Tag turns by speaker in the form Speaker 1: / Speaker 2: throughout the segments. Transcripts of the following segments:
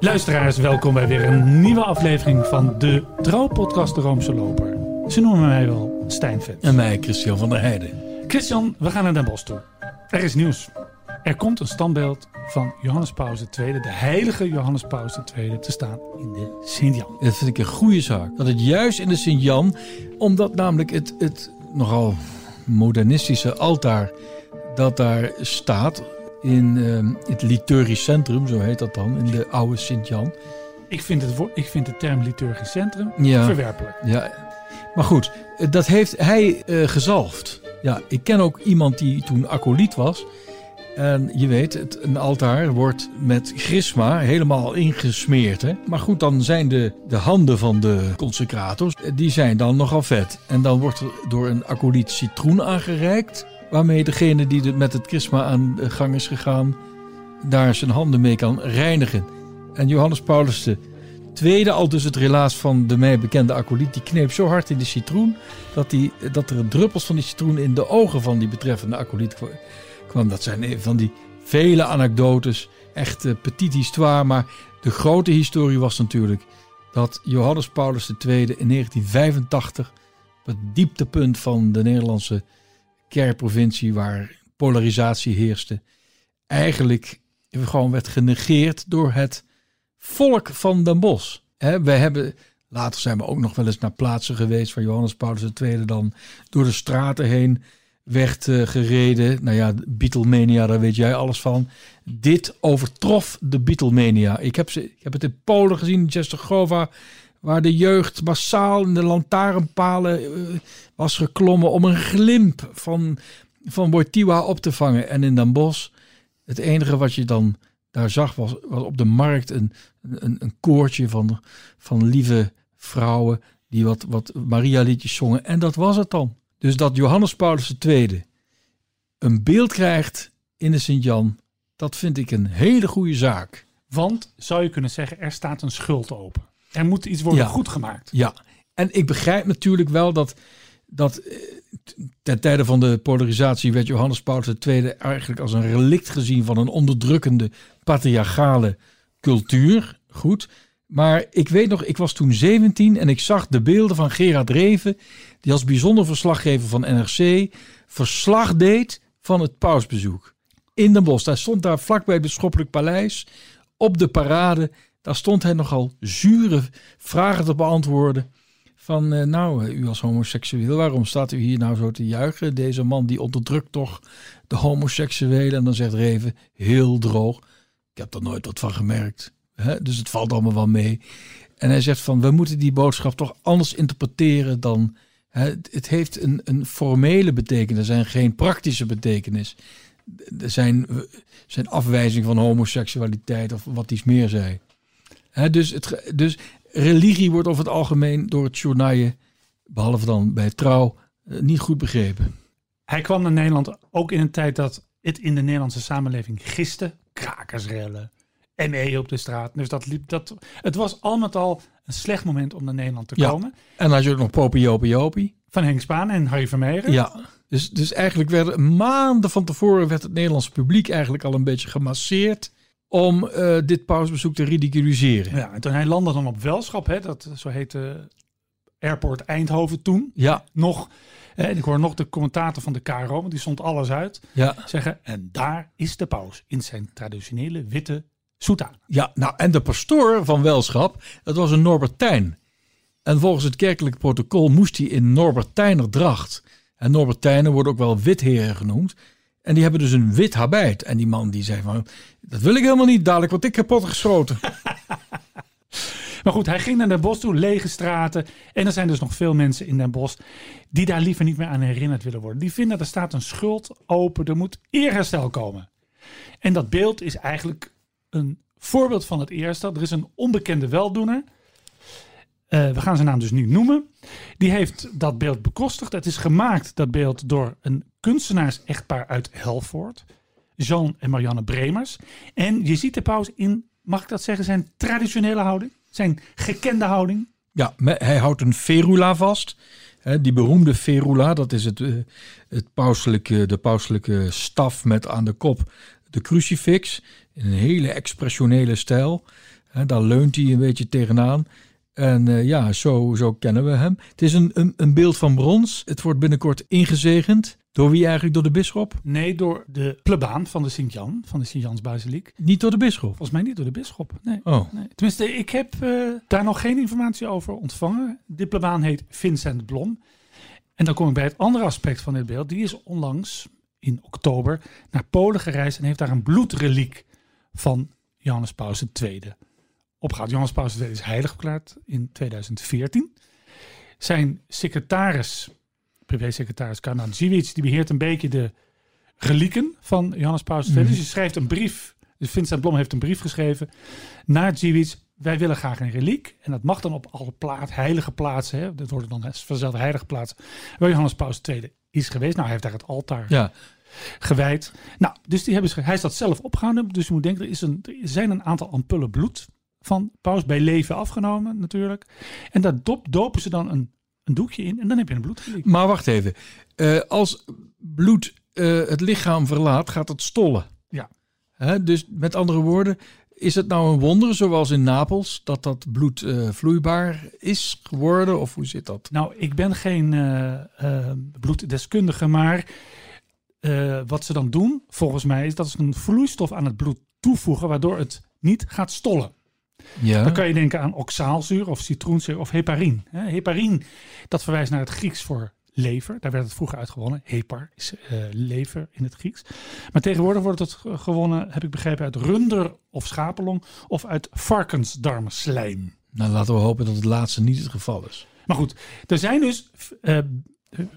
Speaker 1: Luisteraars, welkom bij weer een nieuwe aflevering van de trouwpodcast De Roomse Loper. Ze noemen mij wel Stijnvet.
Speaker 2: En mij, Christian van der Heijden.
Speaker 1: Christian, we gaan naar Den Bosch toe. Er is nieuws. Er komt een standbeeld van Johannes Paus II, de heilige Johannes Paus II, te staan in de Sint-Jan.
Speaker 2: Dat vind ik een goede zaak. Dat het juist in de Sint-Jan, omdat namelijk het, het nogal modernistische altaar dat daar staat in eh, het liturgisch centrum, zo heet dat dan, in de oude Sint-Jan.
Speaker 1: Ik vind, het, ik vind de term liturgisch centrum
Speaker 2: Ja.
Speaker 1: verwerpelijk.
Speaker 2: Ja, maar goed, eh, dat heeft hij eh, gezalfd. Ja, ik ken ook iemand die toen acoliet was. En je weet, het, een altaar wordt met grisma helemaal ingesmeerd. Hè? Maar goed, dan zijn de, de handen van de consecrators, eh, die zijn dan nogal vet. En dan wordt er door een acoliet citroen aangereikt. Waarmee degene die met het chrisma aan de gang is gegaan, daar zijn handen mee kan reinigen. En Johannes Paulus tweede, al dus het relaas van de mij bekende acoliet, die kneep zo hard in de citroen dat, die, dat er druppels van die citroen in de ogen van die betreffende acoliet kwa- kwam. Dat zijn van die vele anekdotes, echt petit histoire. Maar de grote historie was natuurlijk dat Johannes Paulus II in 1985, op het dieptepunt van de Nederlandse kerkprovincie waar polarisatie heerste, eigenlijk gewoon werd genegeerd door het volk van Den. Hè, wij hebben, later zijn we ook nog wel eens naar plaatsen geweest waar Johannes Paulus II dan door de straten heen werd eh, gereden. Nou ja, Beatlemania, daar weet jij alles van. Dit overtrof de Beatlemania. Ik heb, ze, ik heb het in Polen gezien, in Czestochowa, waar de jeugd massaal in de lantaarnpalen eh, was geklommen om een glimp van, van Wojtyła op te vangen. En in Den Bosch, het enige wat je dan daar zag was, was op de markt een, een, een koortje van, van lieve vrouwen die wat, wat Maria-liedjes zongen. En dat was het dan. Dus dat Johannes Paulus II een beeld krijgt in de Sint-Jan, dat vind ik een hele goede zaak.
Speaker 1: Want, zou je kunnen zeggen, er staat een schuld open. Er moet iets worden
Speaker 2: Ja.
Speaker 1: goedgemaakt.
Speaker 2: Ja, en ik begrijp natuurlijk wel dat, dat eh, ten tijde van de polarisatie werd Johannes Paulus II eigenlijk als een relict gezien van een onderdrukkende patriarchale cultuur. Goed. Maar ik weet nog, ik was toen 17 en ik zag de beelden van Gerard Reven, die als bijzonder verslaggever van NRC verslag deed van het pausbezoek in Den Bosch. Hij stond daar vlakbij het Bisschoppelijk Paleis op de parade. Daar stond hij nogal zure vragen te beantwoorden. Van, eh, nou, eh, u als homoseksueel, waarom staat u hier nou zo te juichen? Deze man die onderdrukt toch de homoseksuelen. En dan zegt Reven, heel droog, ik heb er nooit wat van gemerkt. Dus het valt allemaal wel mee. En hij zegt van, we moeten die boodschap toch anders interpreteren dan... Het heeft een, een formele betekenis en geen praktische betekenis. Zijn, zijn afwijzing van homoseksualiteit of wat iets meer zei. Dus, het, dus religie wordt over het algemeen door het journaille, behalve dan bij trouw, eh, niet goed begrepen.
Speaker 1: Hij kwam naar Nederland ook in een tijd dat het in de Nederlandse samenleving giste. Krakersrellen, ME op de straat. Dus dat liep, dat, het was al met al een slecht moment om naar Nederland te
Speaker 2: Ja.
Speaker 1: komen.
Speaker 2: En dan had je ook nog Popie Jopie Jopie.
Speaker 1: Van Henk Spaan en Harry Vermeeren.
Speaker 2: Ja, dus, dus eigenlijk werden maanden van tevoren werd het Nederlandse publiek eigenlijk al een beetje gemasseerd om eh, dit pausbezoek te ridiculiseren.
Speaker 1: Ja, en toen hij landde dan op Welschap, hè, dat zo heette Airport Eindhoven toen.
Speaker 2: Ja,
Speaker 1: Nog, eh, ik hoor nog de commentator van de KRO, want die stond alles uit,
Speaker 2: ja,
Speaker 1: zeggen. En daar is de paus in zijn traditionele witte soutane.
Speaker 2: ja. Nou, en de pastoor van Welschap, dat was een Norbertijn. En volgens het kerkelijk protocol moest hij in Norbertijner dracht. En Norbertijnen worden ook wel witheren genoemd. En die hebben dus een wit habit. En die man die zei van, dat wil ik helemaal niet, dadelijk word ik kapot geschoten.
Speaker 1: Maar goed, hij ging naar Den Bosch toe, lege straten. En er zijn dus nog veel mensen in Den Bosch die daar liever niet meer aan herinnerd willen worden. Die vinden er staat een schuld open, er moet eerherstel komen. En dat beeld is eigenlijk een voorbeeld van het eerste. Er is een onbekende weldoener. Eh, we gaan zijn naam dus niet noemen. Die heeft dat beeld bekostigd. Het is gemaakt, dat beeld, door een kunstenaars-echtpaar uit Helvoort. Jean en Marianne Bremers. En je ziet de paus in, mag ik dat zeggen, zijn traditionele houding. Zijn gekende houding.
Speaker 2: Ja, hij houdt een ferula vast. Die beroemde ferula, dat is het, eh, het pauselijke, de pauselijke staf met aan de kop de crucifix. In een hele expressionele stijl. Daar leunt hij een beetje tegenaan. En eh, ja, zo, zo kennen we hem. Het is een, een, een beeld van brons. Het wordt binnenkort ingezegend. Door wie eigenlijk? Door de bisschop?
Speaker 1: Nee, door de plebaan van de Sint-Jan, van de Sint-Jansbasiliek.
Speaker 2: Niet door de bisschop?
Speaker 1: Volgens mij niet door de bisschop. Nee.
Speaker 2: Oh,
Speaker 1: nee. Tenminste, ik heb eh, daar nog geen informatie over ontvangen. De plebaan heet Vincent Blom. En dan kom ik bij het andere aspect van dit beeld. Die is onlangs in oktober naar Polen gereisd en heeft daar een bloedreliek van Johannes Paus II opgehaald. Johannes Paus II is heilig verklaard in 2014. Zijn secretaris, privé-secretaris Karnadziewic, die beheert een beetje de relieken van Johannes Paus II.
Speaker 2: Mhm.
Speaker 1: Dus je schrijft een brief, dus Vincent Blom heeft een brief geschreven naar Dziewic. Wij willen graag een reliek. En dat mag dan op alle plaat, heilige plaatsen. Hè, dat worden dan vanzelf heilige plaatsen. Waar Johannes Paus II is geweest. Nou, hij heeft daar het altaar
Speaker 2: ja.
Speaker 1: gewijd. Nou, dus die hebben ze, hij is dat zelf opgehouden. Dus je moet denken, er, is een, er zijn een aantal ampullen bloed van Paus bij leven afgenomen natuurlijk. En daar dop, dopen ze dan een, een doekje in en dan heb je een bloedreliek.
Speaker 2: Maar wacht even. Eh, als bloed eh, het lichaam verlaat, gaat het stollen.
Speaker 1: Ja.
Speaker 2: Hè, dus met andere woorden, is het nou een wonder, zoals in Napels, dat dat bloed eh, vloeibaar is geworden? Of hoe zit dat?
Speaker 1: Nou, ik ben geen bloeddeskundige, maar wat ze dan doen, volgens mij, is dat ze een vloeistof aan het bloed toevoegen, waardoor het niet gaat stollen.
Speaker 2: Ja.
Speaker 1: Dan kan je denken aan oxaalzuur of citroenzuur of heparin. Hè, Heparin, dat verwijst naar het Grieks voor lever. Daar werd het vroeger uitgewonnen. Hepar is eh, lever in het Grieks. Maar tegenwoordig wordt het ge- gewonnen, heb ik begrepen, uit runder- of schapenlong of uit varkensdarmslijm.
Speaker 2: Nou, laten we hopen dat het laatste niet het geval is.
Speaker 1: Maar goed, er zijn dus eh,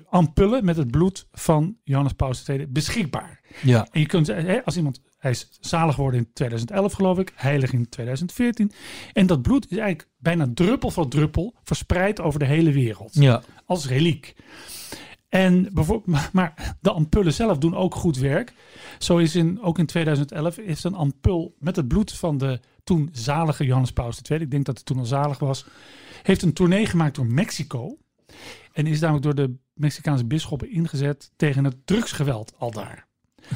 Speaker 1: ampullen met het bloed van Johannes Paus II beschikbaar.
Speaker 2: Ja.
Speaker 1: En je kunt, als iemand, hij is zalig geworden in 2011 geloof ik, heilig in 2014. En dat bloed is eigenlijk bijna druppel voor druppel verspreid over de hele wereld.
Speaker 2: Ja.
Speaker 1: Als reliek. En bijvoorbeeld, maar, de ampullen zelf doen ook goed werk. Zo is in, ook in 2011 is een ampul met het bloed van de toen zalige Johannes Paus II, ik denk dat het toen al zalig was, heeft een tournee gemaakt door Mexico. En is namelijk door de Mexicaanse bisschoppen ingezet tegen het drugsgeweld al daar.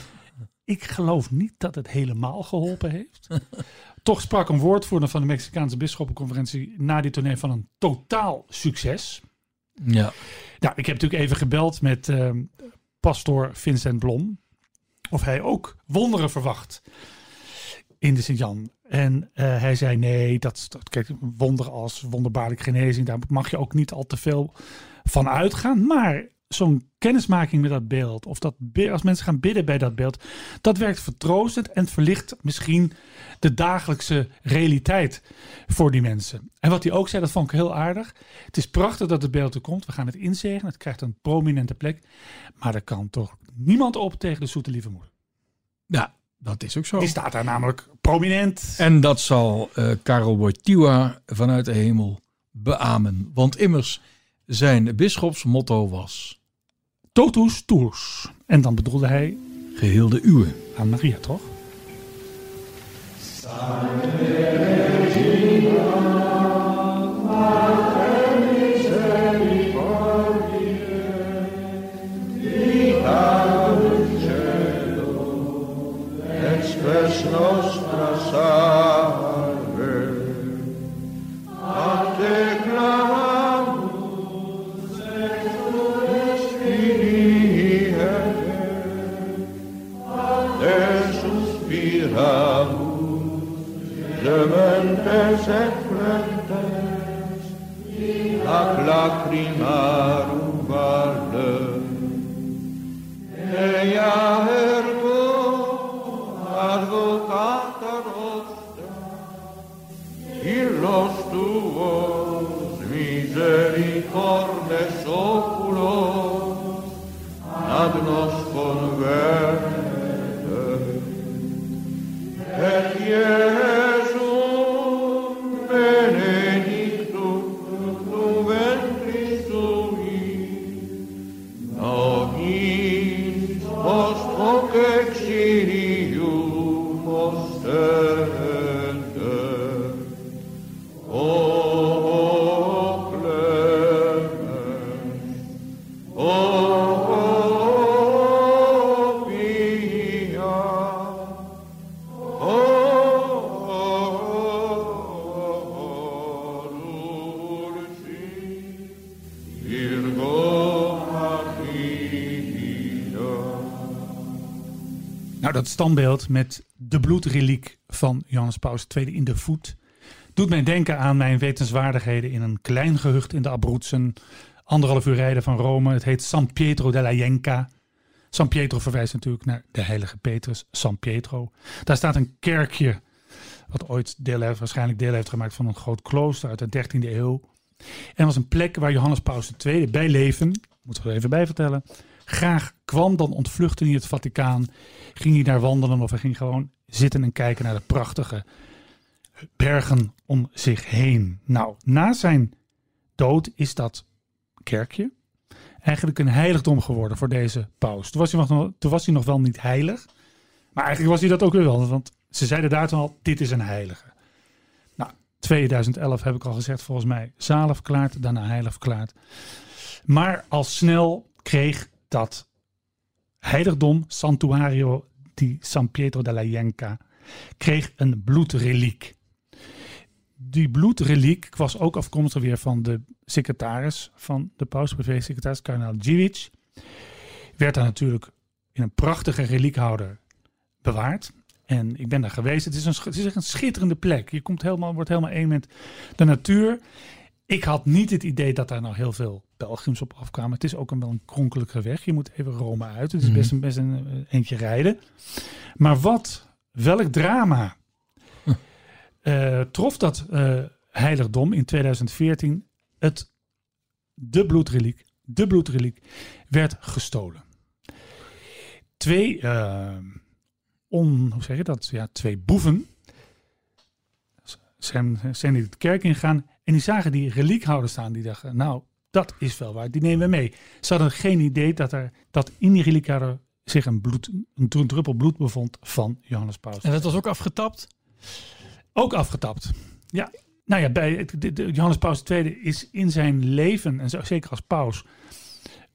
Speaker 1: Ik geloof niet dat het helemaal geholpen heeft. Toch sprak een woordvoerder van de Mexicaanse bisschoppenconferentie na die tournee van een totaal succes.
Speaker 2: Ja.
Speaker 1: Nou, ik heb natuurlijk even gebeld met ehm pastoor Vincent Blom. Of hij ook wonderen verwacht in de Sint-Jan. En eh, hij zei nee, dat, dat kijk, wonderen als wonderbaarlijke genezing, daar mag je ook niet al te veel van uitgaan. Maar zo'n kennismaking met dat beeld, of dat als mensen gaan bidden bij dat beeld, dat werkt vertroostend en verlicht misschien de dagelijkse realiteit voor die mensen. En wat hij ook zei, dat vond ik heel aardig. Het is prachtig dat het beeld er komt. We gaan het inzegenen. Het krijgt een prominente plek. Maar er kan toch niemand op tegen de zoete lieve moeder.
Speaker 2: ja, dat is ook zo.
Speaker 1: Die staat daar namelijk prominent.
Speaker 2: En dat zal eh Karel Wojtyła vanuit de hemel beamen. Want immers zijn bisschopsmotto was...
Speaker 1: Totus tuus. En dan bedoelde hij
Speaker 2: Geheel de uwe.
Speaker 1: aan Maria, toch?
Speaker 3: Spes
Speaker 1: met de bloedreliek van Johannes Paus II in de voet. Doet mij denken aan mijn wetenswaardigheden in een klein gehucht in de Abruzzen. Anderhalf uur rijden van Rome. Het heet San Pietro della Jenca. San Pietro verwijst natuurlijk naar de heilige Petrus, San Pietro. Daar staat een kerkje, wat ooit deel heeft, waarschijnlijk deel heeft gemaakt van een groot klooster uit de 13e eeuw. En was een plek waar Johannes Paus II bij leven, moeten we er even bij vertellen, graag kwam. Dan ontvluchtte hij het Vaticaan, ging hij daar wandelen of hij ging gewoon zitten en kijken naar de prachtige bergen om zich heen. Nou, na zijn dood is dat kerkje eigenlijk een heiligdom geworden voor deze paus. Toen was hij nog, toen was hij nog wel niet heilig, maar eigenlijk was hij dat ook weer wel, want ze zeiden daar toen al, dit is een heilige. Nou, 2011 heb ik al gezegd, volgens mij zalig verklaard, daarna heilig verklaard. Maar al snel kreeg dat heiligdom, Santuario di San Pietro della Jenca, kreeg een bloedreliek. Die bloedreliek was ook afkomstig weer van de secretaris van de paus, privé-secretaris, kardinaal Dziwic. Werd daar natuurlijk in een prachtige reliekhouder bewaard. En ik ben daar geweest. Het is, een, het is een schitterende plek. Je komt helemaal, wordt helemaal één met de natuur. Ik had niet het idee dat daar nou heel veel pelgrims op afkwamen. Het is ook een wel een kronkelige weg. Je moet even Rome uit. Het is best een, best een eh, eentje rijden. Maar wat, welk drama eh, trof dat eh, heiligdom in 2014 het de bloedreliek, de bloedreliek werd gestolen. Twee, on, hoe zeg je dat? Ja, twee boeven zijn, zijn die de kerk ingegaan en die zagen die reliekhouder staan. Die dachten, nou, dat is wel waar, die nemen we mee. Ze hadden geen idee dat er dat in die reliekhouder zich een, bloed, een dru- druppel bloed bevond van Johannes Paus.
Speaker 2: En dat was ook afgetapt?
Speaker 1: Ook afgetapt. Ja, nou ja, bij het- de, de- Johannes Paus II is in zijn leven, en zeker als paus,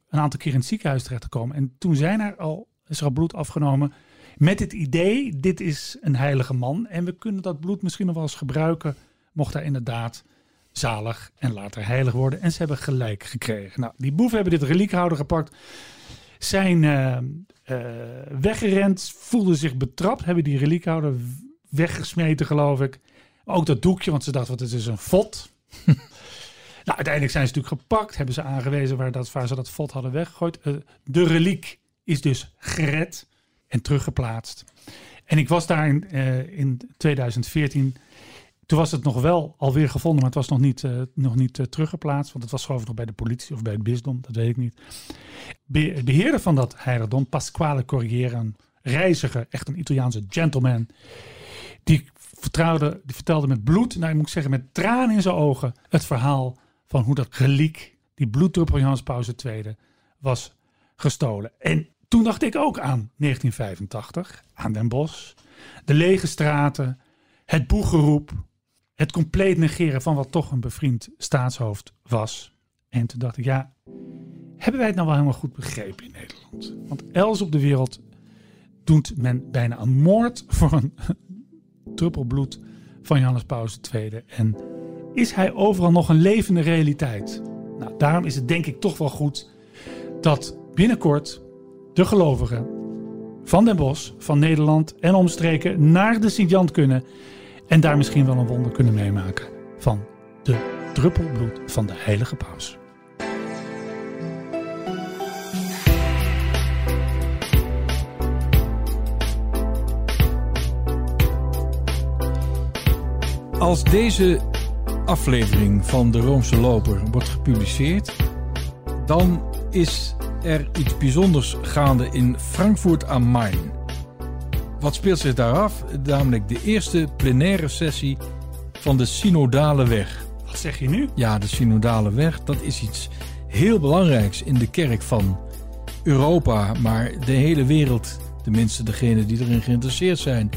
Speaker 1: een aantal keer in het ziekenhuis terechtgekomen. En toen zijn er al, is er al bloed afgenomen met het idee, dit is een heilige man. En we kunnen dat bloed misschien nog wel eens gebruiken, mocht hij inderdaad zalig en later heilig worden. En ze hebben gelijk gekregen. Nou, die boeven hebben dit reliekhouder gepakt, zijn eh, eh, weggerend, voelden zich betrapt, hebben die reliekhouder weggesmeten, geloof ik. Ook dat doekje, want ze dachten, wat het is een vod. nou, uiteindelijk zijn ze natuurlijk gepakt, hebben ze aangewezen waar, dat, waar ze dat vod hadden weggegooid. Eh, de reliek is dus gered en teruggeplaatst. En ik was daar in, in 2014. Toen was het nog wel alweer gevonden, maar het was nog niet, eh, nog niet eh, teruggeplaatst. Want het was geloof ik nog bij de politie of bij het bisdom, dat weet ik niet. Be- beheerder van dat heiligdom, Pasquale Corriere, een reiziger, echt een Italiaanse gentleman. Die, vertrouwde, die vertelde met bloed, nou ik moet zeggen met tranen in zijn ogen, het verhaal van hoe dat reliek, die bloeddruppel Johannes Paus II, was gestolen. En toen dacht ik ook aan 1985, aan Den Bosch, de lege straten, het boegeroep, het compleet negeren van wat toch een bevriend staatshoofd was. En toen dacht ik, ja, hebben wij het nou wel helemaal goed begrepen in Nederland? Want elders op de wereld doet men bijna een moord voor een druppel bloed van Johannes Paus II. En is hij overal nog een levende realiteit? Nou, daarom is het denk ik toch wel goed dat binnenkort de gelovigen van Den Bosch, van Nederland en omstreken naar de Sint-Jan kunnen. En daar misschien wel een wonder kunnen meemaken van de druppel bloed van de heilige paus.
Speaker 2: Als deze aflevering van de Roomse Loper wordt gepubliceerd, dan is er iets bijzonders gaande in Frankfurt am Main. Wat speelt zich daar af? Namelijk de eerste plenaire sessie van de Synodale Weg.
Speaker 1: Wat zeg je nu?
Speaker 2: Ja, de Synodale Weg, dat is iets heel belangrijks in de kerk van Europa, maar de hele wereld, tenminste degenen die erin geïnteresseerd zijn,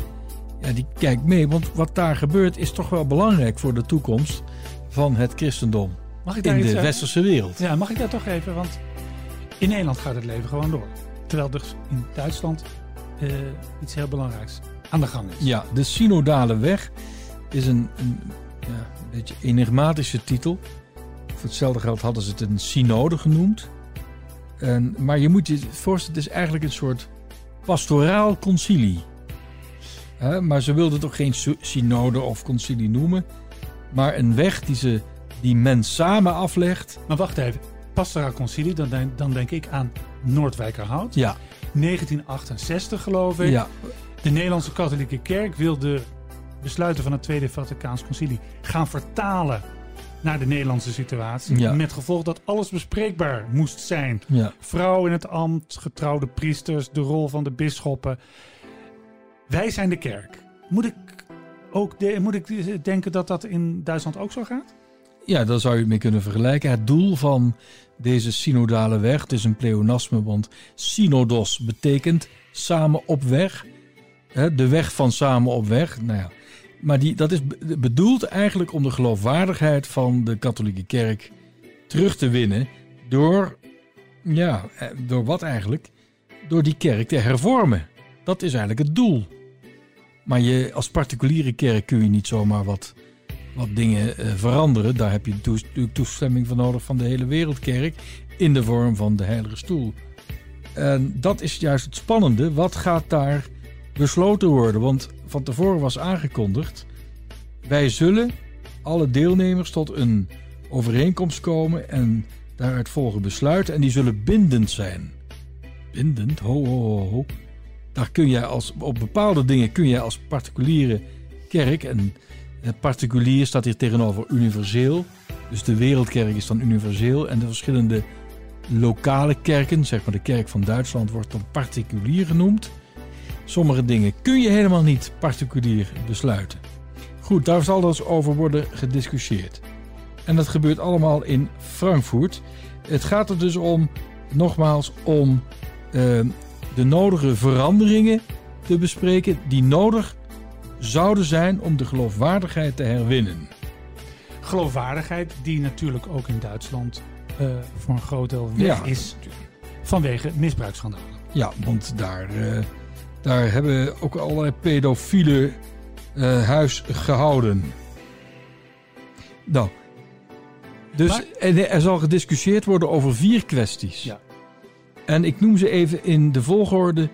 Speaker 2: ja, die kijkt mee. Want wat daar gebeurt is toch wel belangrijk voor de toekomst van het christendom
Speaker 1: Mag ik daar
Speaker 2: in de
Speaker 1: zeggen?
Speaker 2: westerse wereld.
Speaker 1: Ja, mag ik daar toch even? Want in Nederland gaat het leven gewoon door. Terwijl dus in Duitsland eh, iets heel belangrijks aan de gang is.
Speaker 2: Ja, de Synodale Weg is een, een, ja, een beetje enigmatische titel. Voor hetzelfde geld hadden ze het een synode genoemd. En, maar je moet je voorstellen, het is eigenlijk een soort pastoraal concilie. Maar ze wilden toch geen synode of concilie noemen, maar een weg die, ze, die men samen aflegt.
Speaker 1: Maar wacht even. Pastoraal Concilie, dan denk, dan denk ik aan Noordwijkerhout.
Speaker 2: Ja,
Speaker 1: 1968 geloof ik.
Speaker 2: ja,
Speaker 1: De Nederlandse katholieke kerk wil de besluiten van het Tweede Vaticaans Concilie gaan vertalen naar de Nederlandse situatie.
Speaker 2: Ja.
Speaker 1: Met gevolg dat alles bespreekbaar moest zijn.
Speaker 2: ja.
Speaker 1: Vrouw in het ambt, getrouwde priesters, de rol van de bisschoppen. Wij zijn de kerk. Moet ik ook de, moet ik denken dat dat in Duitsland ook zo gaat?
Speaker 2: Ja, daar zou je het mee kunnen vergelijken. Het doel van deze synodale weg, het is een pleonasme, want synodos betekent samen op weg. De weg van samen op weg. Nou ja, maar die, dat is be- bedoeld eigenlijk om de geloofwaardigheid van de katholieke kerk terug te winnen door, ja, eh, door wat eigenlijk? Door die kerk te hervormen. Dat is eigenlijk het doel. Maar je, als particuliere kerk kun je niet zomaar wat wat dingen eh, veranderen. Daar heb je toestemming voor nodig van de hele wereldkerk in de vorm van de Heilige Stoel. En dat is juist het spannende. Wat gaat daar besloten worden? Want van tevoren was aangekondigd: wij zullen alle deelnemers tot een overeenkomst komen en daaruit volgen besluiten en die zullen bindend zijn. Bindend? Ho, ho, ho, ho. Daar kun jij als, op bepaalde dingen kun jij als particuliere kerk en eh, particulier staat hier tegenover universeel. Dus de wereldkerk is dan universeel. En de verschillende lokale kerken, zeg maar de kerk van Duitsland, wordt dan particulier genoemd. Sommige dingen kun je helemaal niet particulier besluiten. Goed, daar zal dus over worden gediscussieerd. En dat gebeurt allemaal in Frankfurt. Het gaat er dus om, nogmaals, om eh, de nodige veranderingen te bespreken die nodig zouden zijn om de geloofwaardigheid te herwinnen.
Speaker 1: Geloofwaardigheid, die natuurlijk ook in Duitsland eh, voor een groot deel weg
Speaker 2: Ja.
Speaker 1: is vanwege misbruiksschandalen.
Speaker 2: Ja, want daar, eh, daar hebben ook allerlei pedofielen eh, huis gehouden. Nou, dus
Speaker 1: Maar-
Speaker 2: en er zal gediscussieerd worden over vier kwesties.
Speaker 1: Ja.
Speaker 2: En ik noem ze even in de volgorde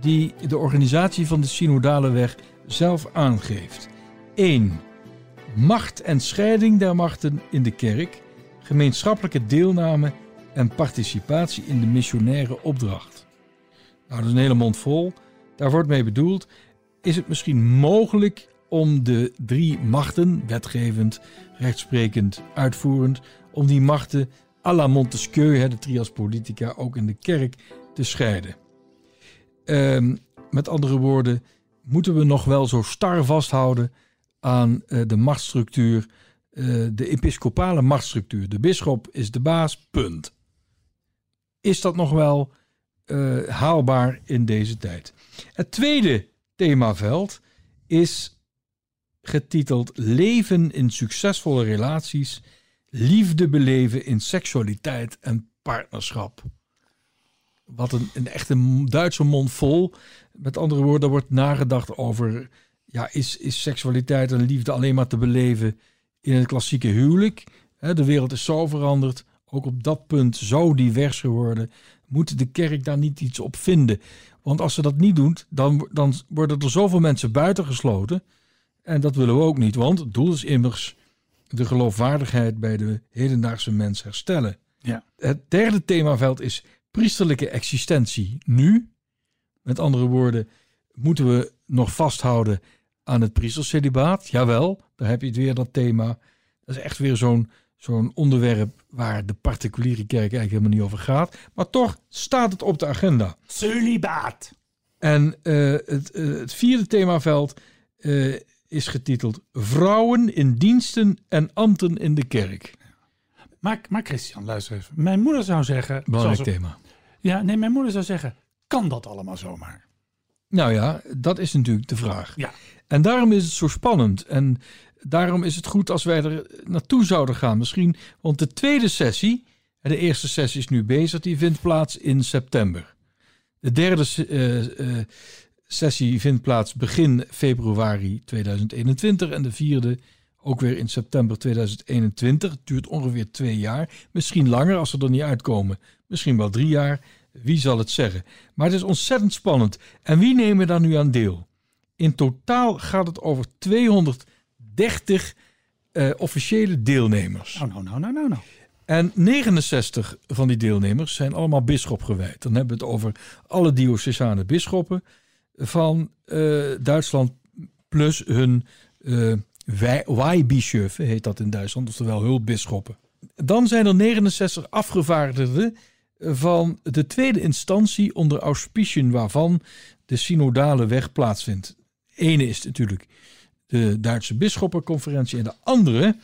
Speaker 2: die de organisatie van de Synodale Weg zelf aangeeft. 1. Macht en scheiding der machten in de kerk, gemeenschappelijke deelname en participatie in de missionaire opdracht. Nou, dat is een hele mond vol. Daar wordt mee bedoeld, is het misschien mogelijk om de drie machten, wetgevend, rechtsprekend, uitvoerend, om die machten à la Montesquieu, de trias politica, ook in de kerk te scheiden. Ehm, met andere woorden, moeten we nog wel zo star vasthouden aan eh, de machtsstructuur, eh, de episcopale machtsstructuur. De bisschop is de baas, punt. Is dat nog wel eh, haalbaar in deze tijd? Het tweede themaveld is getiteld Leven in succesvolle relaties, liefde beleven in seksualiteit en partnerschap. Wat een, een echte Duitse mond vol. Met andere woorden, er wordt nagedacht over... Ja, is, is seksualiteit en liefde alleen maar te beleven in het klassieke huwelijk? De wereld is zo veranderd. Ook op dat punt zo divers geworden. Moet de kerk daar niet iets op vinden? Want als ze dat niet doet, dan, dan worden er zoveel mensen buitengesloten. En dat willen we ook niet, want het doel is immers de geloofwaardigheid bij de hedendaagse mens herstellen.
Speaker 1: Ja.
Speaker 2: Het derde themaveld is priesterlijke existentie nu. Met andere woorden, moeten we nog vasthouden aan het priestercelibaat? Jawel, daar heb je het weer, dat thema. Dat is echt weer zo'n zo'n onderwerp waar de particuliere kerk eigenlijk helemaal niet over gaat. Maar toch staat het op de agenda.
Speaker 1: Celibaat.
Speaker 2: En eh, het, eh, het vierde themaveld eh, is getiteld Vrouwen in diensten en ambten in de kerk.
Speaker 1: Maar, maar Christian, luister even. Mijn moeder zou zeggen...
Speaker 2: Belangrijk
Speaker 1: zoals-
Speaker 2: thema.
Speaker 1: Ja, nee, mijn moeder zou zeggen... Kan dat allemaal zomaar?
Speaker 2: Nou ja, dat is natuurlijk de vraag.
Speaker 1: Ja.
Speaker 2: En daarom is het zo spannend. En daarom is het goed als wij er naartoe zouden gaan. Misschien, want de tweede sessie, de eerste sessie is nu bezig, die vindt plaats in september. De derde eh, eh, sessie vindt plaats begin februari 2021 en de vierde ook weer in september 2021. Het duurt ongeveer twee jaar, misschien langer als ze er niet uitkomen. Misschien wel drie jaar. Wie zal het zeggen? Maar het is ontzettend spannend. En wie nemen daar nu aan deel? In totaal gaat het over 230 eh, officiële deelnemers.
Speaker 1: Nou, nou, nou, nou, nou, nou.
Speaker 2: En 69 van die deelnemers zijn allemaal bisschop gewijd. Dan hebben we het over alle diocesane bisschoppen van eh, Duitsland plus hun eh Weihbischöfe, heet dat in Duitsland, oftewel hulpbisschoppen. Dan zijn er 69 afgevaardigden van de tweede instantie onder auspiciën waarvan de synodale weg plaatsvindt. Ene is natuurlijk de Duitse bisschoppenconferentie en de andere,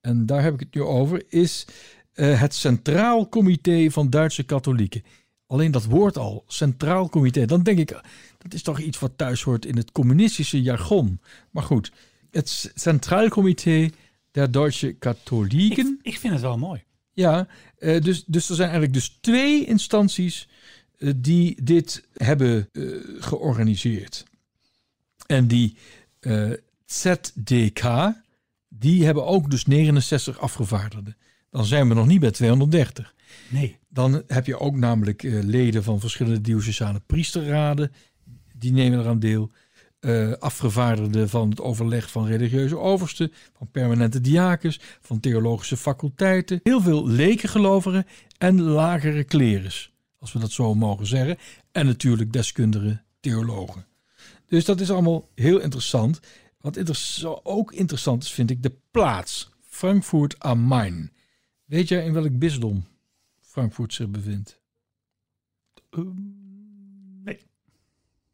Speaker 2: en daar heb ik het nu over, is eh, het Centraal Comité van Duitse Katholieken. Alleen dat woord al, Centraal Comité, dan denk ik, dat is toch iets wat thuis hoort in het communistische jargon. Maar goed, het Centraal Comité der Duitse Katholieken.
Speaker 1: Ik, ik vind het wel mooi.
Speaker 2: Ja, eh, dus, dus er zijn eigenlijk dus twee instanties eh, die dit hebben eh, georganiseerd. En die ZDK, die hebben ook dus 69 afgevaardigden. Dan zijn we nog niet bij 230.
Speaker 1: Nee.
Speaker 2: Dan heb je ook namelijk leden van verschillende diocesane priesterraden. Die nemen eraan deel. Afgevaardigden van het overleg van religieuze oversten. Van permanente diakens. Van theologische faculteiten. Heel veel lekengelovigen en lagere klerus. Als we dat zo mogen zeggen. En natuurlijk deskundige theologen. Dus dat is allemaal heel interessant. Wat ook interessant is, vind ik de plaats. Frankfurt am Main. Weet jij in welk bisdom Frankfurt zich bevindt?
Speaker 1: Ehm, nee.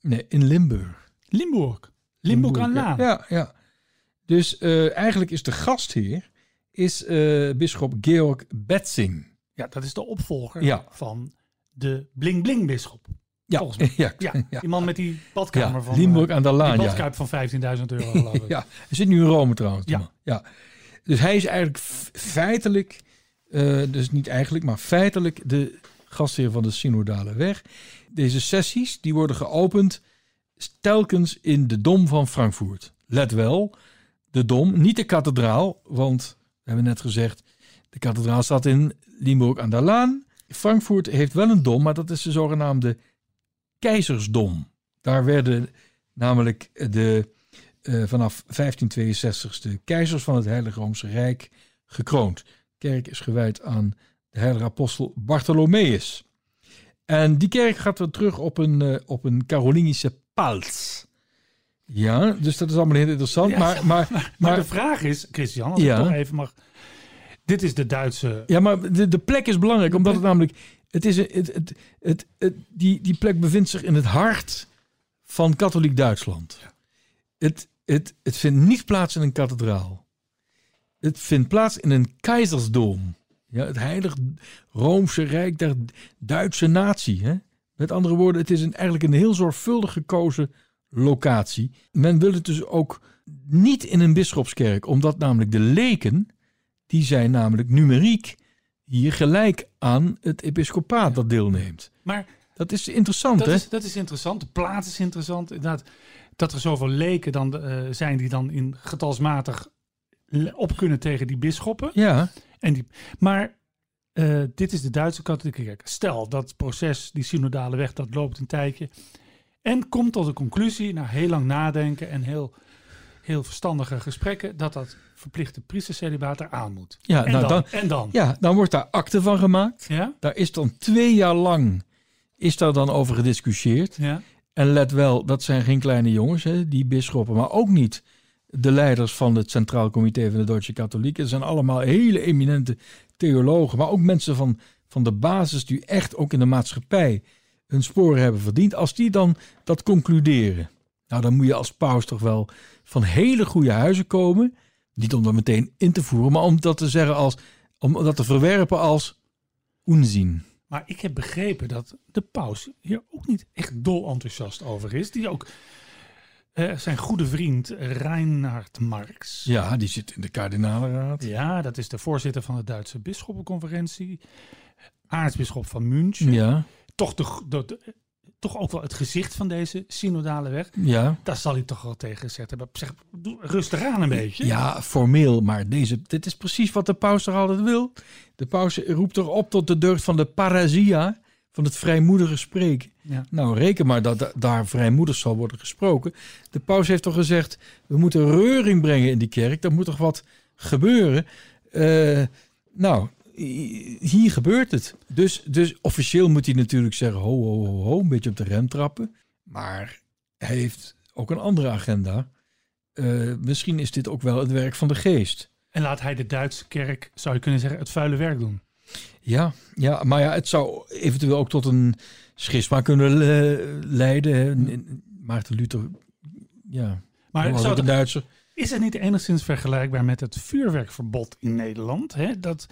Speaker 2: Nee, in Limburg.
Speaker 1: Limburg. Limburg aan. Laan.
Speaker 2: Ja, ja. Dus eh, eigenlijk is de gastheer is eh bisschop Georg Betzing.
Speaker 1: Ja, dat is de opvolger
Speaker 2: Ja.
Speaker 1: van de Bling Bling bisschop.
Speaker 2: Ja,
Speaker 1: Volgens mij.
Speaker 2: ja,
Speaker 1: Ja, die man met die badkamer
Speaker 2: Ja,
Speaker 1: van
Speaker 2: Limburg
Speaker 1: eh,
Speaker 2: aan de
Speaker 1: die
Speaker 2: Laan. Ja.
Speaker 1: badkuip van 15.000 euro geloof ik.
Speaker 2: ja, hij zit nu in Rome trouwens. die
Speaker 1: Ja.
Speaker 2: ja. Dus hij is eigenlijk feitelijk, dus niet eigenlijk, maar feitelijk de gastheer van de Synodale Weg. Deze sessies die worden geopend telkens in de Dom van Frankfurt. Let wel, de Dom, niet de kathedraal, want we hebben net gezegd, de kathedraal staat in Limburg aan der Laan. Frankfurt heeft wel een dom, maar dat is de zogenaamde keizersdom. Daar werden namelijk de, eh, vanaf 1562 de keizers van het Heilige Roomse Rijk gekroond. De kerk is gewijd aan de heilige apostel Bartholomeus. En die kerk gaat weer terug op een, eh, op een Carolingische pals. Ja, dus dat is allemaal heel interessant.
Speaker 1: Ja,
Speaker 2: maar, maar,
Speaker 1: Maar,
Speaker 2: maar,
Speaker 1: de vraag is, Christian, als
Speaker 2: Ja.
Speaker 1: ik toch even mag... Dit is de Duitse...
Speaker 2: Ja, maar de, de plek is belangrijk, omdat het namelijk... Het is, het, het, het, het- die, die plek bevindt zich in het hart van katholiek Duitsland. Het, het, het vindt niet plaats in een kathedraal. Het vindt plaats in een keizersdom. Ja, het heilig Roomse Rijk der Duitse natie. Hè? Met andere woorden, het is een, eigenlijk een heel zorgvuldig gekozen locatie. Men wil het dus ook niet in een bisschopskerk, omdat namelijk de leken, die zijn namelijk numeriek hier gelijk aan het episcopaat dat deelneemt.
Speaker 1: Maar
Speaker 2: Dat is interessant,
Speaker 1: dat
Speaker 2: hè?
Speaker 1: is, dat is interessant. De plaats is interessant. Inderdaad, dat er zoveel leken dan, eh, zijn die dan in getalsmatig op kunnen tegen die bisschoppen.
Speaker 2: Ja,
Speaker 1: En die, maar eh, dit is de Duitse katholieke kerk. Stel, dat proces, die synodale weg, dat loopt een tijdje. En komt tot de conclusie, na heel lang nadenken en heel, heel verstandige gesprekken, dat dat verplichte priestercelibaat eraan moet.
Speaker 2: ja,
Speaker 1: En,
Speaker 2: nou,
Speaker 1: dan,
Speaker 2: dan,
Speaker 1: en dan?
Speaker 2: ja, dan wordt daar akte van gemaakt.
Speaker 1: Ja?
Speaker 2: Daar is dan twee jaar lang is daar dan over gediscussieerd.
Speaker 1: Ja?
Speaker 2: En let wel, dat zijn geen kleine jongens, hè, die bisschoppen, maar ook niet de leiders van het Centraal Comité van de Duitse Katholieken. Het zijn allemaal hele eminente theologen, maar ook mensen van, van de basis die echt ook in de maatschappij hun sporen hebben verdiend. Als die dan dat concluderen, nou dan moet je als paus toch wel van hele goede huizen komen. Niet om dat meteen in te voeren, maar om dat te zeggen als, om dat te verwerpen als onzin.
Speaker 1: Maar ik heb begrepen dat de paus hier ook niet echt dol enthousiast over is. Die ook eh, zijn goede vriend Reinhard Marx.
Speaker 2: Ja, die zit in de kardinalenraad.
Speaker 1: Ja, dat is de voorzitter van de Duitse bisschoppenconferentie. Aartsbisschop van München.
Speaker 2: Ja,
Speaker 1: Toch, de, de- de- toch ook wel het gezicht van deze synodale weg.
Speaker 2: ja.
Speaker 1: Daar zal hij toch wel tegen gezegd hebben. Zeg, rustig aan een beetje.
Speaker 2: Ja, formeel, maar deze, dit is precies wat de paus er altijd wil. De paus roept erop tot de deugd van de parasia, van het vrijmoedige spreken.
Speaker 1: Ja.
Speaker 2: Nou, reken maar dat da- daar vrijmoedig zal worden gesproken. De paus heeft toch gezegd, we moeten reuring brengen in die kerk. Er moet toch wat gebeuren. Eh, nou, hi- hier gebeurt het. Dus, dus officieel moet hij natuurlijk zeggen, ho, ho, ho, ho, een beetje op de rem trappen. Maar hij heeft ook een andere agenda. Eh, misschien is dit ook wel het werk van de geest.
Speaker 1: En laat hij de Duitse kerk, zou je kunnen zeggen, het vuile werk doen.
Speaker 2: Ja, ja, maar ja, het zou eventueel ook tot een schisma kunnen le- leiden. Maarten Luther, ja,
Speaker 1: Maar
Speaker 2: was
Speaker 1: zou
Speaker 2: een
Speaker 1: het-
Speaker 2: Duitser.
Speaker 1: is het niet enigszins vergelijkbaar met het vuurwerkverbod in Nederland? Hè? Dat,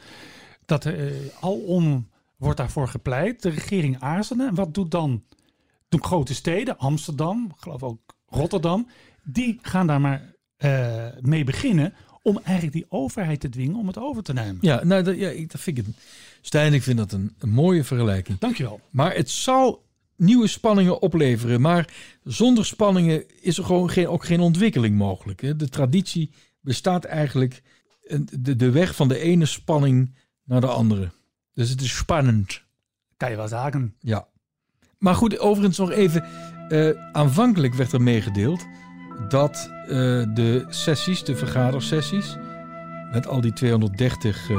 Speaker 1: dat eh, alom wordt daarvoor gepleit. De regering aarzelde. En wat doet dan de grote steden? Amsterdam, ik geloof ook Rotterdam. Die gaan daar maar eh, mee beginnen om eigenlijk die overheid te dwingen om het over te nemen.
Speaker 2: Ja, nou, dat, ja, ik, dat vind ik Stijn, ik vind dat een, een mooie vergelijking.
Speaker 1: Dankjewel.
Speaker 2: Maar het zal nieuwe spanningen opleveren. Maar zonder spanningen is er gewoon geen, ook geen ontwikkeling mogelijk. hè. De traditie bestaat eigenlijk de, de weg van de ene spanning naar de andere. Dus het is spannend.
Speaker 1: Kan je wel zeggen.
Speaker 2: Ja. Maar goed, overigens nog even. eh, aanvankelijk werd er meegedeeld dat eh, de sessies, de vergadersessies, met al die 230 eh,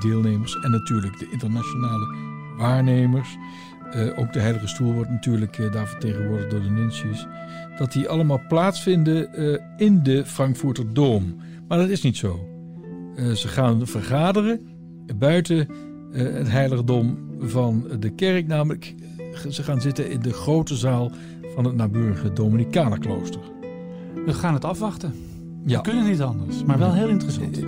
Speaker 2: deelnemers en natuurlijk de internationale waarnemers, eh, ook de Heilige Stoel wordt natuurlijk daar vertegenwoordigd door de Nuncius, dat die allemaal plaatsvinden in de Frankfurter Dom. Maar dat is niet zo. Ze gaan vergaderen buiten het heiligdom van de kerk, namelijk ze gaan zitten in de grote zaal van het naburige Dominicanenklooster.
Speaker 1: We gaan het afwachten.
Speaker 2: Ja.
Speaker 1: We kunnen niet anders. Maar wel heel interessant.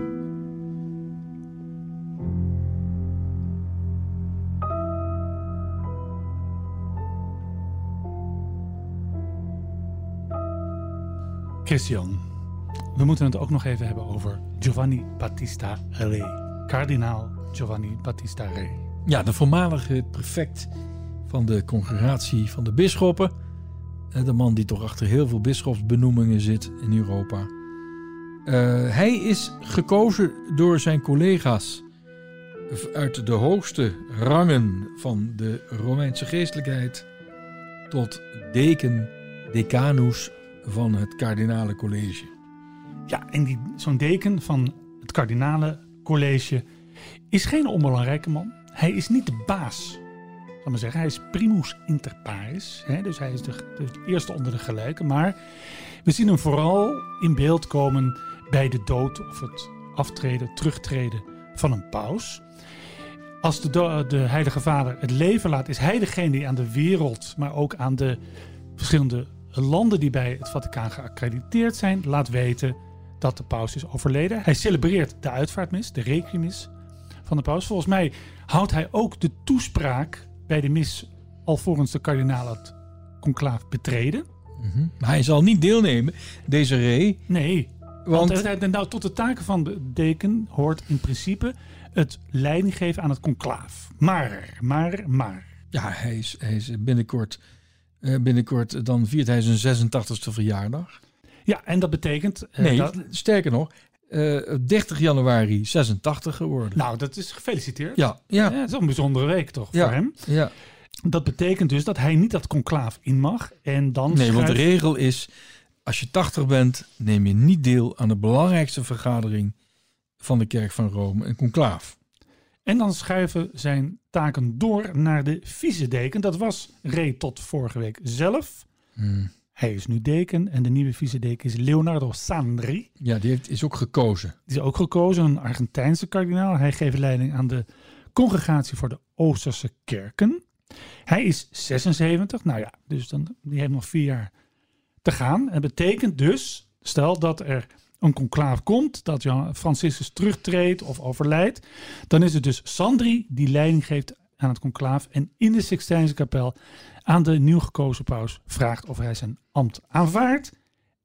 Speaker 1: Christian, we moeten het ook nog even hebben over Giovanni Battista Re. Kardinaal Giovanni Battista Re.
Speaker 2: Ja, de voormalige prefect van de congregatie van de bisschoppen. De man die toch achter heel veel bisschopsbenoemingen zit in Europa. Eh, hij is gekozen door zijn collega's uit de hoogste rangen van de Romeinse geestelijkheid tot deken, decanus van het kardinale college.
Speaker 1: Ja, en zo'n deken van het kardinalencollege is geen onbelangrijke man. Hij is niet de baas, zal maar zeggen. Hij is primus inter pares, hè, dus hij is de, de eerste onder de gelijken. Maar we zien hem vooral in beeld komen bij de dood of het aftreden, terugtreden van een paus. Als de, de Heilige Vader het leven laat, is hij degene die aan de wereld, maar ook aan de verschillende landen die bij het Vaticaan geaccrediteerd zijn, laat weten dat de paus is overleden. Hij celebreert de uitvaartmis, de requiemis van de paus. Volgens mij houdt hij ook de toespraak bij de mis alvorens de kardinaal het conclaaf betreden.
Speaker 2: Maar hij zal niet deelnemen, deze ree,
Speaker 1: Nee,
Speaker 2: want
Speaker 1: nou, tot de taken van de deken hoort in principe het leiding geven aan het conclaaf. Maar, maar, maar.
Speaker 2: Ja, hij is, hij is binnenkort, eh, binnenkort dan viert hij zijn 86e verjaardag.
Speaker 1: Ja, en dat betekent... eh,
Speaker 2: Nee,
Speaker 1: dat,
Speaker 2: sterker nog, eh, 30 januari 86 geworden.
Speaker 1: nou, dat is gefeliciteerd.
Speaker 2: ja, ja,
Speaker 1: Ja, het is een bijzondere week toch
Speaker 2: Ja.
Speaker 1: voor hem.
Speaker 2: ja.
Speaker 1: Dat betekent dus dat hij niet dat conclaaf in mag. En dan
Speaker 2: Nee, want de regel is, als je 80 bent, neem je niet deel aan de belangrijkste vergadering van de Kerk van Rome, een conclaaf.
Speaker 1: En dan schuiven zijn taken door naar de vice-deken. Dat was Ray tot vorige week zelf.
Speaker 2: Hmm.
Speaker 1: Hij is nu deken en de nieuwe vice-deken is Leonardo Sandri.
Speaker 2: Ja, die heeft, is ook gekozen.
Speaker 1: Die is ook gekozen, een Argentijnse kardinaal. Hij geeft leiding aan de Congregatie voor de Oosterse Kerken. Hij is 76, nou ja, dus dan, die heeft nog vier jaar te gaan. En betekent dus, stel dat er een conclaaf komt, dat Jan Franciscus terugtreedt of overlijdt, dan is het dus Sandri die leiding geeft aan het conclaaf en in de Sixtijnse kapel aan de nieuw gekozen paus vraagt of hij zijn ambt aanvaardt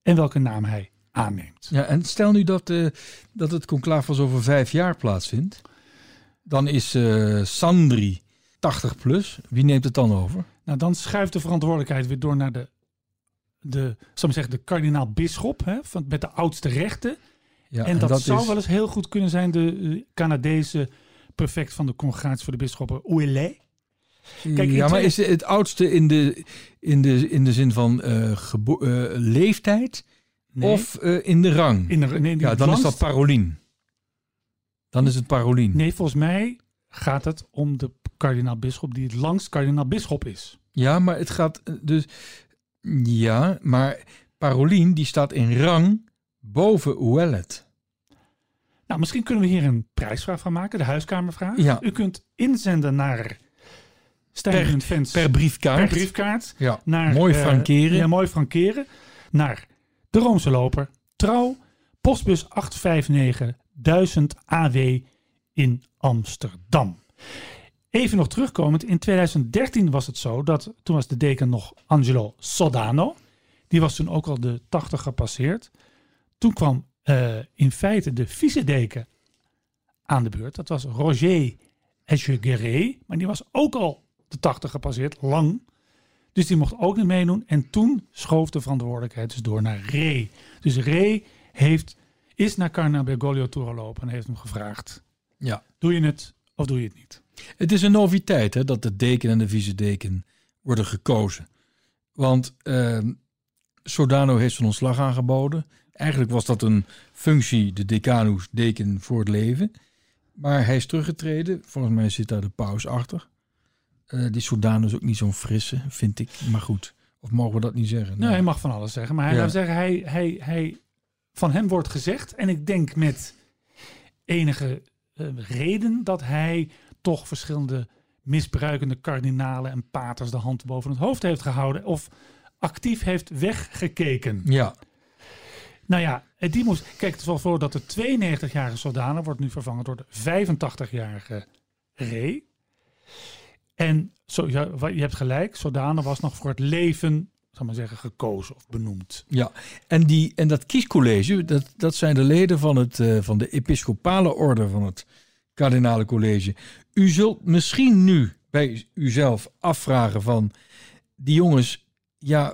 Speaker 1: en welke naam hij aanneemt.
Speaker 2: Ja, en stel nu dat, eh, dat het conclaaf pas over vijf jaar plaatsvindt. Dan is eh, Sandri 80 plus. Wie neemt het dan over?
Speaker 1: Nou, dan schuift de verantwoordelijkheid weer door naar de, de, ik zeggen, de kardinaal-bisschop, met de oudste rechten.
Speaker 2: Ja,
Speaker 1: en dat, zou
Speaker 2: is,
Speaker 1: wel eens heel goed kunnen zijn de eh, Canadese prefect van de Congregatie voor de Bisschoppen, Ouellet. Kijk,
Speaker 2: ja, maar is het oudste in de, in de, in de zin van eh, gebo- eh, leeftijd
Speaker 1: Nee.
Speaker 2: of eh, in de rang?
Speaker 1: in de, nee,
Speaker 2: ja, dan is dat Parolien. Dan is het Parolien.
Speaker 1: Nee, volgens mij gaat het om de kardinaal-bisschop die het langst kardinaal-bisschop is.
Speaker 2: Ja, maar het gaat dus. Ja, maar Parolien die staat in rang boven Ouellet.
Speaker 1: Nou, misschien kunnen we hier een prijsvraag van maken, de huiskamervraag.
Speaker 2: Ja.
Speaker 1: U kunt inzenden naar Fans
Speaker 2: Per briefkaart.
Speaker 1: per briefkaart.
Speaker 2: Ja,
Speaker 1: Naar,
Speaker 2: mooi
Speaker 1: eh,
Speaker 2: frankeren.
Speaker 1: ja, mooi frankeren. Naar de Roomse Loper, Trouw, postbus 859 1000 AW in Amsterdam. Even nog terugkomend, in 2013 was het zo dat toen was de deken nog Angelo Sodano. Die was toen ook al de 80 gepasseerd. Toen kwam eh, in feite de vice-deken aan de beurt. Dat was Roger Echeguerre, maar die was ook al de 80 gepasseerd, lang. Dus die mocht ook niet meedoen. En toen schoof de verantwoordelijkheid dus door naar Ray. Dus Ray heeft, is naar Carna Bergoglio toegelopen en heeft hem gevraagd:
Speaker 2: Ja.
Speaker 1: Doe je het of doe je het niet?
Speaker 2: Het is een noviteit hè, dat de deken en de vice-deken worden gekozen. Want eh, Sodano heeft zijn ontslag aangeboden. Eigenlijk was dat een functie, de decanus, deken voor het leven. Maar hij is teruggetreden. Volgens mij zit daar de paus achter. Eh, die Sodano is ook niet zo'n frisse, vind ik. Maar goed, of mogen we dat niet zeggen?
Speaker 1: Nee, hij mag van alles zeggen. Maar hij,
Speaker 2: Ja.
Speaker 1: laat zeggen, hij, hij, hij, van hem wordt gezegd, en ik denk met enige eh, reden, dat hij toch verschillende misbruikende kardinalen en paters de hand boven het hoofd heeft gehouden. Of actief heeft weggekeken.
Speaker 2: Ja,
Speaker 1: Nou ja, die moest. Kijk, het is wel voor dat de 92-jarige Sodano wordt nu vervangen door de 85-jarige Ray. En zo, ja, je hebt gelijk, Sodano was nog voor het leven, zal maar zeggen, gekozen of benoemd.
Speaker 2: ja. En, die, en dat kiescollege, dat, dat zijn de leden van, het, eh, van de episcopale orde van het kardinale college. U zult misschien nu bij uzelf afvragen van... die jongens, ja,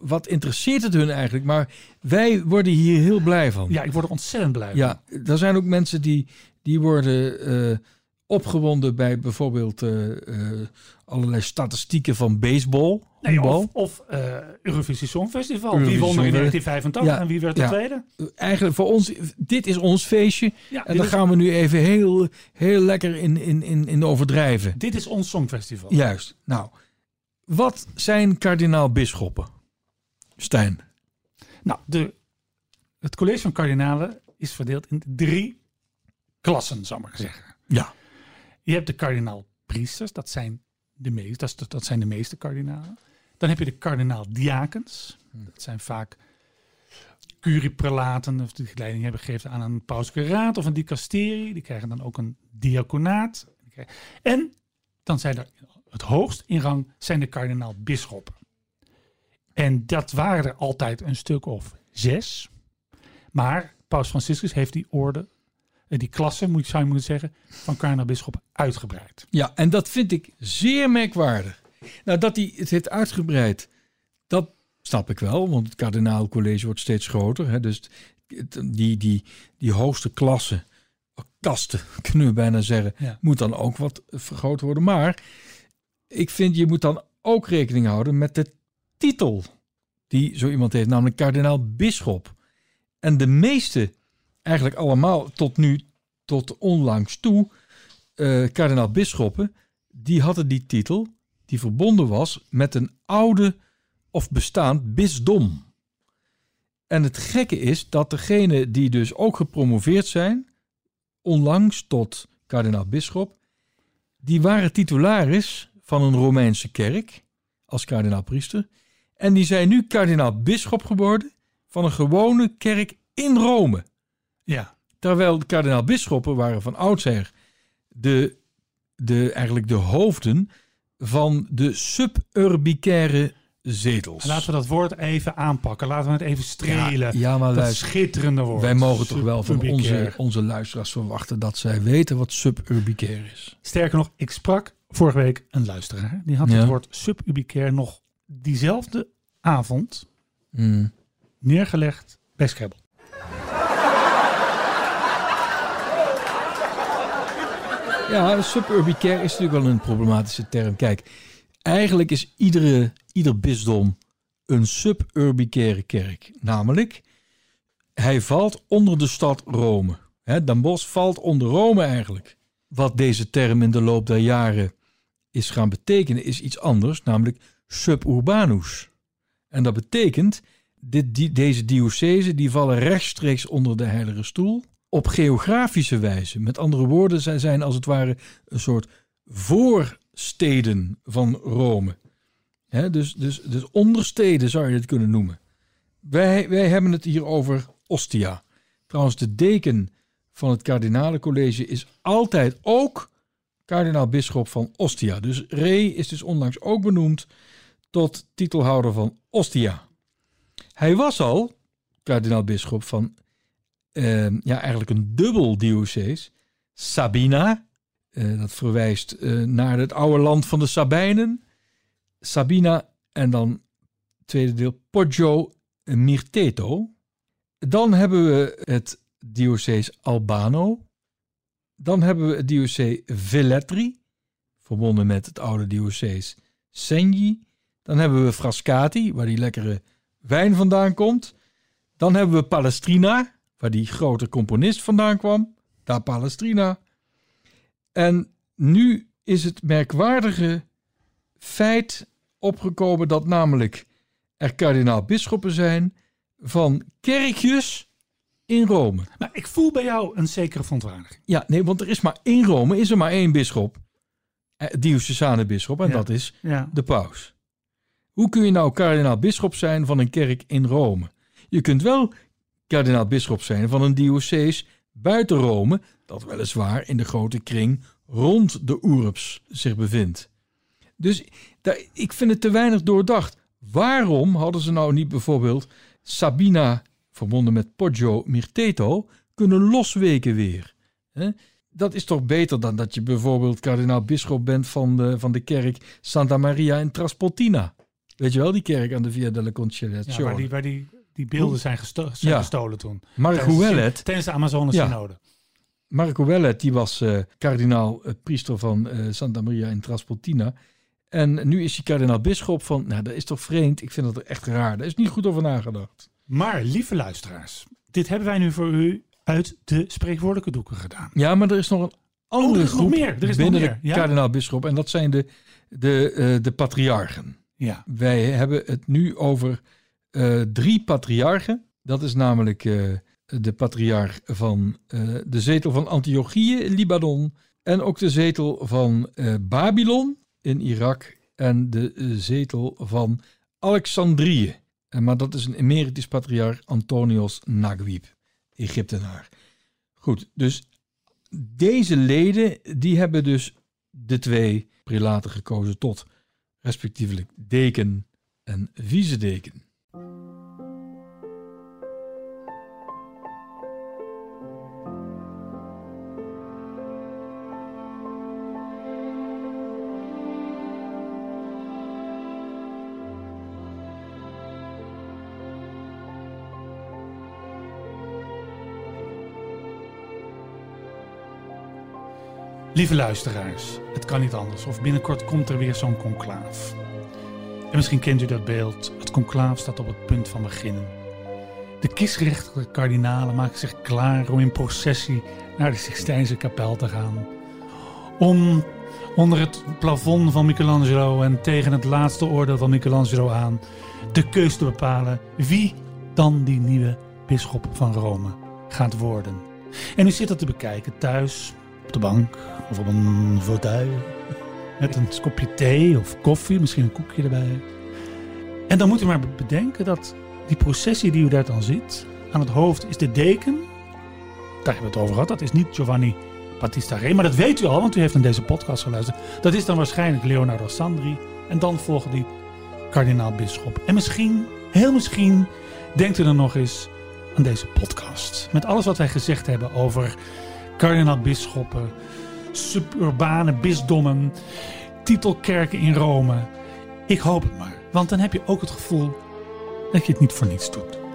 Speaker 2: wat interesseert het hun eigenlijk? Maar wij worden hier heel blij van.
Speaker 1: Ja, ik word er ontzettend blij van.
Speaker 2: Ja, er zijn ook mensen die, die worden eh, opgewonden bij bijvoorbeeld eh, eh, allerlei statistieken van baseball.
Speaker 1: Nee, of of eh, Eurovisie Songfestival.
Speaker 2: Eurovisie
Speaker 1: wie won er in
Speaker 2: Songfestival.
Speaker 1: 1985
Speaker 2: Ja,
Speaker 1: en wie werd de
Speaker 2: ja.
Speaker 1: tweede?
Speaker 2: Eigenlijk voor ons, dit is ons feestje.
Speaker 1: Ja,
Speaker 2: En daar gaan we nu even heel, heel lekker in, in, in, in overdrijven.
Speaker 1: dit is ons Songfestival.
Speaker 2: Juist. Nou, wat zijn kardinaal-bisschoppen? Stijn.
Speaker 1: Nou, de, het college van kardinalen is verdeeld in drie klassen, zal ik maar zeggen.
Speaker 2: Ja.
Speaker 1: Je hebt de kardinaal-priesters, dat zijn de meeste, dat, zijn de meeste kardinalen. Dan heb je de kardinaal-diakens, dat zijn vaak curieprelaten, of die leiding hebben gegeven aan een pauselijke raad of een dicasterie. Die krijgen dan ook een diaconaat. En dan zijn er het hoogst in rang zijn de kardinaal-bisschoppen. En dat waren er altijd een stuk of zes. Maar Paus Franciscus heeft die orde, die klasse, moet, zou je moeten zeggen, van kardinaal-bisschoppen uitgebreid.
Speaker 2: Ja, en dat vind ik zeer merkwaardig. Nou, dat hij het heeft uitgebreid, dat snap ik wel, want het kardinaalcollege wordt steeds groter. Hè, dus die, die, die hoogste klasse, kasten kunnen we bijna zeggen,
Speaker 1: Ja.
Speaker 2: moet dan ook wat vergroot worden. Maar ik vind, je moet dan ook rekening houden met de titel die zo iemand heeft, namelijk kardinaal-bisschop. En de meeste, eigenlijk allemaal tot nu, tot onlangs toe, eh kardinaal-bisschoppen, die hadden die titel die verbonden was met een oude of bestaand bisdom. En het gekke is dat degene die dus ook gepromoveerd zijn, onlangs tot kardinaal-bisschop, die waren titularis van een Romeinse kerk als kardinaal-priester. En die zijn nu kardinaal-bisschop geworden van een gewone kerk in Rome.
Speaker 1: Ja,
Speaker 2: Terwijl de kardinaal-bisschoppen waren van oudsher de, de, eigenlijk de hoofden van de suburbicaire zetels.
Speaker 1: laten we dat woord even aanpakken. Laten we het even strelen.
Speaker 2: Ja, ja, maar
Speaker 1: dat schitterende woord.
Speaker 2: wij mogen toch wel van
Speaker 1: Suburbicair.
Speaker 2: onze, onze luisteraars verwachten dat zij weten wat suburbicair is.
Speaker 1: Sterker nog, ik sprak vorige week een luisteraar. Die had
Speaker 2: Ja.
Speaker 1: het woord sububicair nog diezelfde avond
Speaker 2: Hmm.
Speaker 1: neergelegd bij Scrabble.
Speaker 2: Ja, suburbicair is natuurlijk wel een problematische term. Kijk, eigenlijk is iedere, ieder bisdom een suburbicaire kerk. Namelijk, hij valt onder de stad Rome. Hè, Den valt onder Rome eigenlijk. Wat deze term in de loop der jaren is gaan betekenen, is iets anders, namelijk suburbanus. En dat betekent, dit, die, deze diocese die vallen rechtstreeks onder de Heilige Stoel op geografische wijze. Met andere woorden, zij zijn als het ware een soort voorsteden van Rome. Dus, dus, dus ondersteden zou je het kunnen noemen. Wij, wij hebben het hier over Ostia. Trouwens, de deken van het kardinalencollege is altijd ook kardinaal-bisschop van Ostia. Dus Ree is dus onlangs ook benoemd tot titelhouder van Ostia. Hij was al kardinaal-bisschop van eh, ja, eigenlijk een dubbel diocees. Sabina, eh, dat verwijst eh, naar het oude land van de Sabijnen. Sabina en dan tweede deel Poggio Mirteto. Dan hebben we het diocees Albano. Dan hebben we het diocese Velletri, verbonden met het oude diocees Segni. Dan hebben we Frascati, waar die lekkere wijn vandaan komt. Dan hebben we Palestrina, waar die grote componist vandaan kwam. Daar Palestrina. En nu is het merkwaardige feit opgekomen dat namelijk er kardinaal-bisschoppen zijn van kerkjes in Rome.
Speaker 1: Maar ik voel bij jou een zekere verontwaardiging.
Speaker 2: Ja, nee, want er is maar in Rome is er maar één bisschop. Eh, diocesane bisschop, en
Speaker 1: Ja.
Speaker 2: dat is
Speaker 1: Ja.
Speaker 2: de paus. Hoe kun je nou kardinaal-bisschop zijn van een kerk in Rome? Je kunt wel kardinaal-bisschop zijn van een diocees buiten Rome, dat weliswaar in de grote kring rond de Oerups zich bevindt. Dus ik vind het te weinig doordacht. Waarom hadden ze nou niet bijvoorbeeld Sabina, verbonden met Poggio Mirteto, kunnen losweken weer? Dat is toch beter dan dat je bijvoorbeeld kardinaal-bisschop bent van de, van de kerk Santa Maria in Traspontina. Weet je wel, die kerk aan de Via della
Speaker 1: Ja,
Speaker 2: Conciliazione.
Speaker 1: waar die, die, die beelden zijn, gesto zijn
Speaker 2: Ja.
Speaker 1: gestolen toen.
Speaker 2: Marco
Speaker 1: Tijdens-
Speaker 2: Wellet,
Speaker 1: Tijdens de Amazone
Speaker 2: Ja.
Speaker 1: synode.
Speaker 2: Marco Wellet, die was eh, kardinaal eh, priester van eh, Santa Maria in Traspontina. En nu is hij kardinaal-bisschop van... Nou, dat is toch vreemd? Ik vind dat echt raar. Daar is niet goed over nagedacht.
Speaker 1: Maar, lieve luisteraars, dit hebben wij nu voor u uit de spreekwoordelijke doeken gedaan.
Speaker 2: Ja, maar er is nog een andere
Speaker 1: Oh, er is nog
Speaker 2: groep
Speaker 1: meer. Er is nog
Speaker 2: binnen
Speaker 1: meer,
Speaker 2: de
Speaker 1: ja?
Speaker 2: kardinaal-bisschop. En dat zijn de, de, de patriarchen.
Speaker 1: Ja.
Speaker 2: Wij hebben het nu over eh, drie patriarchen. Dat is namelijk eh, de patriarch van eh, de zetel van Antiochië in Libanon. En ook de zetel van Babylon in Irak. En de zetel van Alexandrië. En, maar dat is een emeritus patriarch Antonios Naguib, Egyptenaar. Goed, dus deze leden die hebben dus de twee prelaten gekozen tot respectievelijk deken en vice-deken.
Speaker 1: Lieve luisteraars, het kan niet anders. Of binnenkort komt er weer zo'n conclaaf. En misschien kent u dat beeld. Het conclaaf staat op het punt van beginnen. De kiesrechtelijke kardinalen maken zich klaar om in processie naar de Sixtijnse kapel te gaan. Om onder het plafond van Michelangelo en tegen het laatste oordeel van Michelangelo aan de keus te bepalen wie dan die nieuwe bisschop van Rome gaat worden. En u zit dat te bekijken thuis, op de bank of op een fauteuil. Met een kopje thee of koffie, misschien een koekje erbij. En dan moet u maar bedenken dat die processie die u daar dan ziet, aan het hoofd is de deken. Daar hebben we het over gehad. Dat is niet Giovanni Battista Re, maar dat weet u al, want u heeft naar deze podcast geluisterd. Dat is dan waarschijnlijk Leonardo Sandri. En dan volgen die kardinaal-bisschop. En misschien, heel misschien, denkt u dan nog eens aan deze podcast. Met alles wat wij gezegd hebben over kardinaal-bisschoppen, suburbane bisdommen, titelkerken in Rome. Ik hoop het maar, want dan heb je ook het gevoel dat je het niet voor niets doet.